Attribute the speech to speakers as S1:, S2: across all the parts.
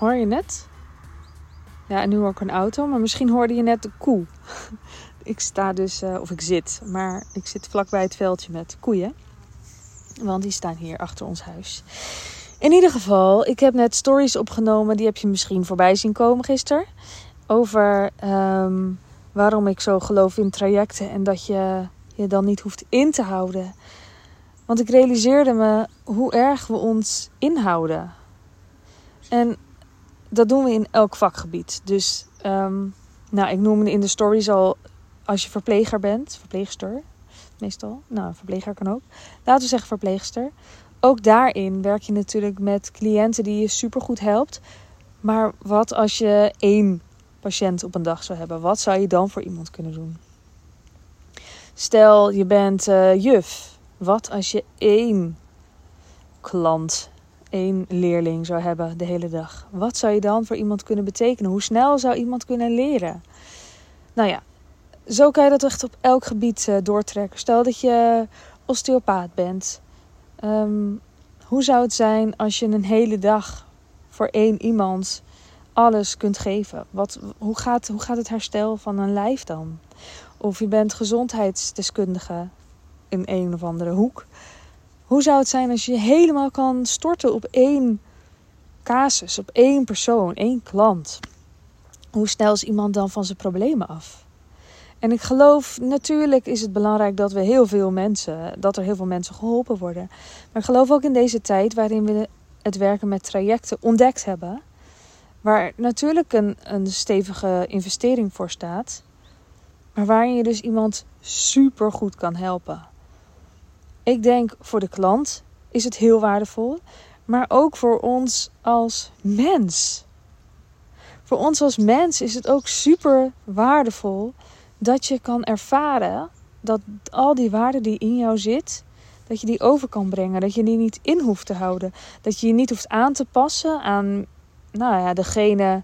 S1: Hoor je net? Ja, en nu hoor ik een auto, maar misschien hoorde je net de koe. ik sta dus, uh, of ik zit, maar ik zit vlakbij het veldje met koeien. Want die staan hier achter ons huis. In ieder geval, ik heb net stories opgenomen. Die heb je misschien voorbij zien komen gisteren. Over um, waarom ik zo geloof in trajecten. En dat je je dan niet hoeft in te houden. Want ik realiseerde me hoe erg we ons inhouden. En dat doen we in elk vakgebied. Dus, um, nou, ik noemde in de stories al als je verpleger bent, verpleegster meestal. Nou, verpleger kan ook. Laten we zeggen verpleegster. Ook daarin werk je natuurlijk met cliënten die je supergoed helpt. Maar wat als je één patiënt op een dag zou hebben? Wat zou je dan voor iemand kunnen doen? Stel, je bent uh, juf. Wat als je één klant, één leerling zou hebben de hele dag? Wat zou je dan voor iemand kunnen betekenen? Hoe snel zou iemand kunnen leren? Nou ja, zo kan je dat echt op elk gebied uh, doortrekken. Stel dat je osteopaat bent. Um, hoe zou het zijn als je een hele dag voor één iemand alles kunt geven? Wat, hoe, gaat, hoe gaat het herstel van een lijf dan? Of je bent gezondheidsdeskundige in een of andere hoek. Hoe zou het zijn als je helemaal kan storten op één casus, op één persoon, één klant? Hoe snel is iemand dan van zijn problemen af? En ik geloof, natuurlijk is het belangrijk dat we heel veel mensen, dat er heel veel mensen geholpen worden. Maar ik geloof ook in deze tijd waarin we het werken met trajecten ontdekt hebben. Waar natuurlijk een, een stevige investering voor staat. Maar waarin je dus iemand super goed kan helpen. Ik denk voor de klant is het heel waardevol. Maar ook voor ons als mens. Voor ons als mens is het ook super waardevol dat je kan ervaren dat al die waarde die in jou zit, dat je die over kan brengen. Dat je die niet in hoeft te houden. Dat je je niet hoeft aan te passen aan, nou ja, degene.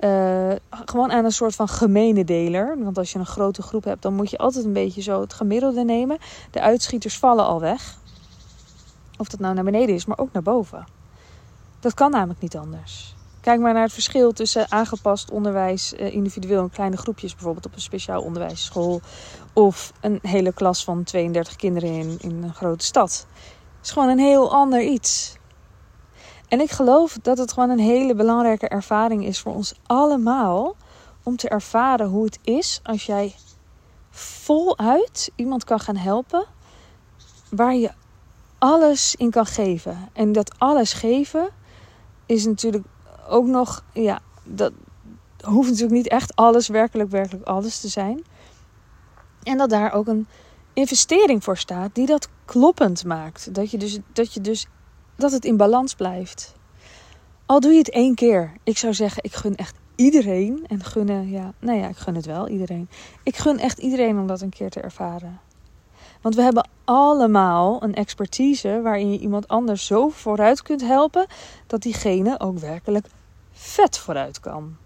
S1: Uh, gewoon aan een soort van gemene deler. Want als je een grote groep hebt, dan moet je altijd een beetje zo het gemiddelde nemen. De uitschieters vallen al weg. Of dat nou naar beneden is, maar ook naar boven. Dat kan namelijk niet anders. Kijk maar naar het verschil tussen aangepast onderwijs, eh, individueel en kleine groepjes, bijvoorbeeld op een speciaal onderwijsschool, of een hele klas van 32 kinderen in, in een grote stad. Het is gewoon een heel ander iets. En ik geloof dat het gewoon een hele belangrijke ervaring is voor ons allemaal om te ervaren hoe het is als jij voluit iemand kan gaan helpen waar je alles in kan geven. En dat alles geven is natuurlijk ook nog, ja, dat hoeft natuurlijk niet echt alles, werkelijk, werkelijk alles te zijn. En dat daar ook een investering voor staat die dat kloppend maakt. Dat je dus, dat je dus, dat het in balans blijft. Al doe je het één keer. Ik zou zeggen, ik gun echt iedereen. En gunnen, ja, nou ja, ik gun het wel iedereen. Ik gun echt iedereen om dat een keer te ervaren. Want we hebben allemaal een expertise waarin je iemand anders zo vooruit kunt helpen dat diegene ook werkelijk vet vooruit kan.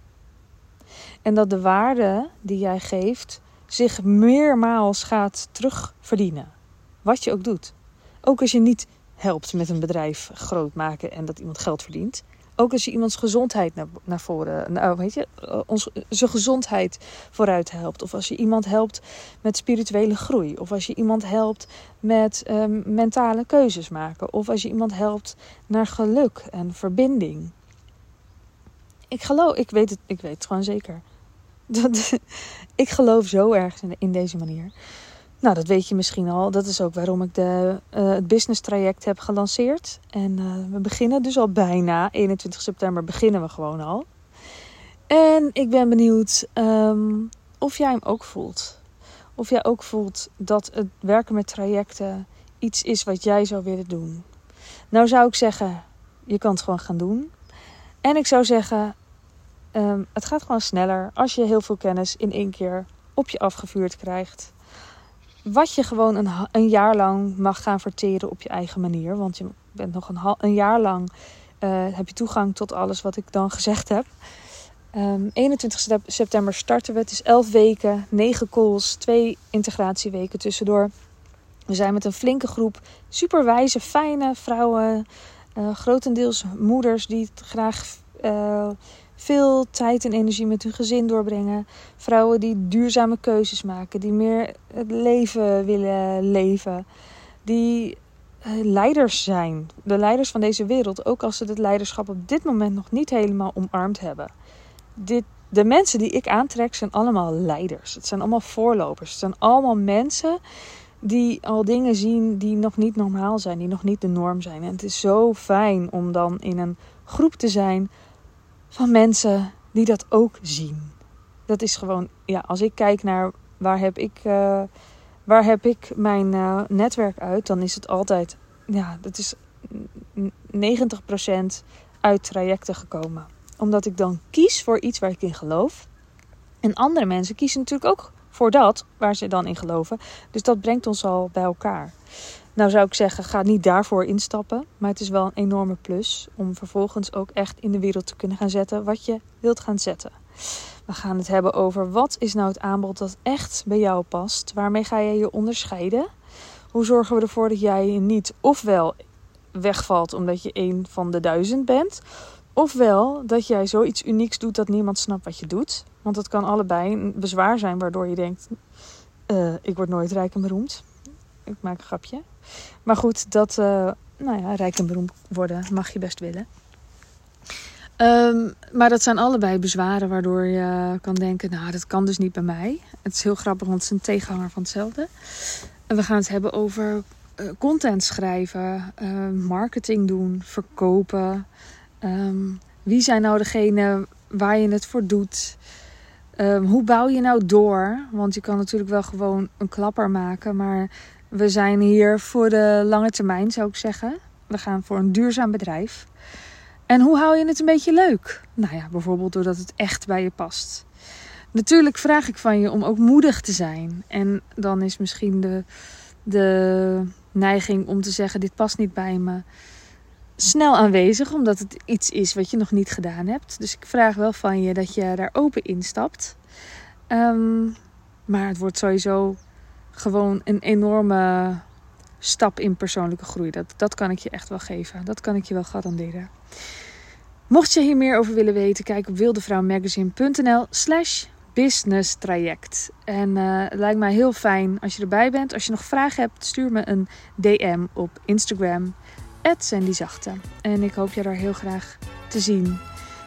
S1: En dat de waarde die jij geeft zich meermaals gaat terugverdienen. Wat je ook doet. Ook als je niet helpt met een bedrijf groot maken en dat iemand geld verdient. Ook als je iemands gezondheid naar, naar voren, nou, weet je, eh, ons, zijn gezondheid vooruit helpt. Of als je iemand helpt met spirituele groei. Of als je iemand helpt met um, mentale keuzes maken. Of als je iemand helpt naar geluk en verbinding. Ik geloof, ik weet het, ik weet het gewoon zeker. Dat, ik geloof zo erg in deze manier. Nou, dat weet je misschien al. Dat is ook waarom ik de, uh, het business traject heb gelanceerd. En uh, we beginnen dus al bijna. 21 september beginnen we gewoon al. En ik ben benieuwd um, of jij hem ook voelt. Of jij ook voelt dat het werken met trajecten iets is wat jij zou willen doen. Nou zou ik zeggen, je kan het gewoon gaan doen. En ik zou zeggen, um, het gaat gewoon sneller als je heel veel kennis in één keer op je afgevuurd krijgt wat je gewoon een, een jaar lang mag gaan verteren op je eigen manier. Want je bent nog een, een jaar lang uh, heb je toegang tot alles wat ik dan gezegd heb. Um, ehm, 21 september starten we. Het is 11 weken, 9 calls, 2 integratieweken tussendoor. We zijn met een flinke groep superwijze, fijne vrouwen. Uh, grotendeels moeders die graag uh, veel tijd en energie met hun gezin doorbrengen. Vrouwen die duurzame keuzes maken, die meer het leven willen leven. Die uh, leiders zijn. De leiders van deze wereld, ook als ze het leiderschap op dit moment nog niet helemaal omarmd hebben. Dit, de mensen die ik aantrek zijn allemaal leiders. Het zijn allemaal voorlopers. Het zijn allemaal mensen die al dingen zien die nog niet normaal zijn, die nog niet de norm zijn. En het is zo fijn om dan in een groep te zijn van mensen die dat ook zien. Dat is gewoon, ja, als ik kijk naar waar heb ik, uh, waar heb ik mijn uh, netwerk uit, dan is het altijd, ja, dat is 90% uit trajecten gekomen. Omdat ik dan kies voor iets waar ik in geloof. En andere mensen kiezen natuurlijk ook voor dat waar ze dan in geloven. Dus dat brengt ons al bij elkaar. Nou zou ik zeggen, ga niet daarvoor instappen. Maar het is wel een enorme plus om vervolgens ook echt in de wereld te kunnen gaan zetten wat je wilt gaan zetten. We gaan het hebben over wat is nou het aanbod dat echt bij jou past. Waarmee ga je je onderscheiden? Hoe zorgen we ervoor dat jij niet ofwel wegvalt omdat je een van de duizend bent. Ofwel dat jij zoiets unieks doet dat niemand snapt wat je doet. Want dat kan allebei een bezwaar zijn waardoor je denkt: uh, ik word nooit rijk en beroemd. Ik maak een grapje. Maar goed, dat, uh, nou ja, rijk en beroemd worden mag je best willen. Um, maar dat zijn allebei bezwaren waardoor je kan denken: nou, dat kan dus niet bij mij. Het is heel grappig, want het is een tegenhanger van hetzelfde. En we gaan het hebben over uh, content schrijven, marketing doen, verkopen. Um, wie zijn nou degene waar je het voor doet? Um, hoe bouw je nou door? Want je kan natuurlijk wel gewoon een klapper maken, maar we zijn hier voor de lange termijn, zou ik zeggen. We gaan voor een duurzaam bedrijf. En hoe hou je het een beetje leuk? Nou ja, bijvoorbeeld doordat het echt bij je past. Natuurlijk vraag ik van je om ook moedig te zijn. En dan is misschien de, de neiging om te zeggen: Dit past niet bij me snel aanwezig, omdat het iets is wat je nog niet gedaan hebt. Dus ik vraag wel van je dat je daar open instapt. Um, maar het wordt sowieso gewoon een enorme stap in persoonlijke groei. Dat, dat kan ik je echt wel geven. Dat kan ik je wel garanderen. Mocht je hier meer over willen weten, kijk op wildevrouwmagazine.nl slash business traject. En uh, het lijkt mij heel fijn als je erbij bent. Als je nog vragen hebt, stuur me een DM op Instagram Sandy Zachte. En ik hoop je daar heel graag te zien.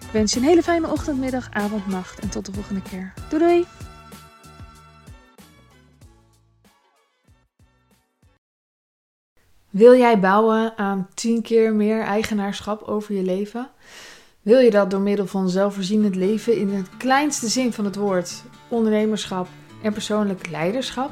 S1: Ik wens je een hele fijne ochtend, middag, avond, nacht en tot de volgende keer. Doei doei! Wil jij bouwen aan 10 keer meer eigenaarschap over je leven? Wil je dat door middel van zelfvoorzienend leven in het kleinste zin van het woord, ondernemerschap en persoonlijk leiderschap?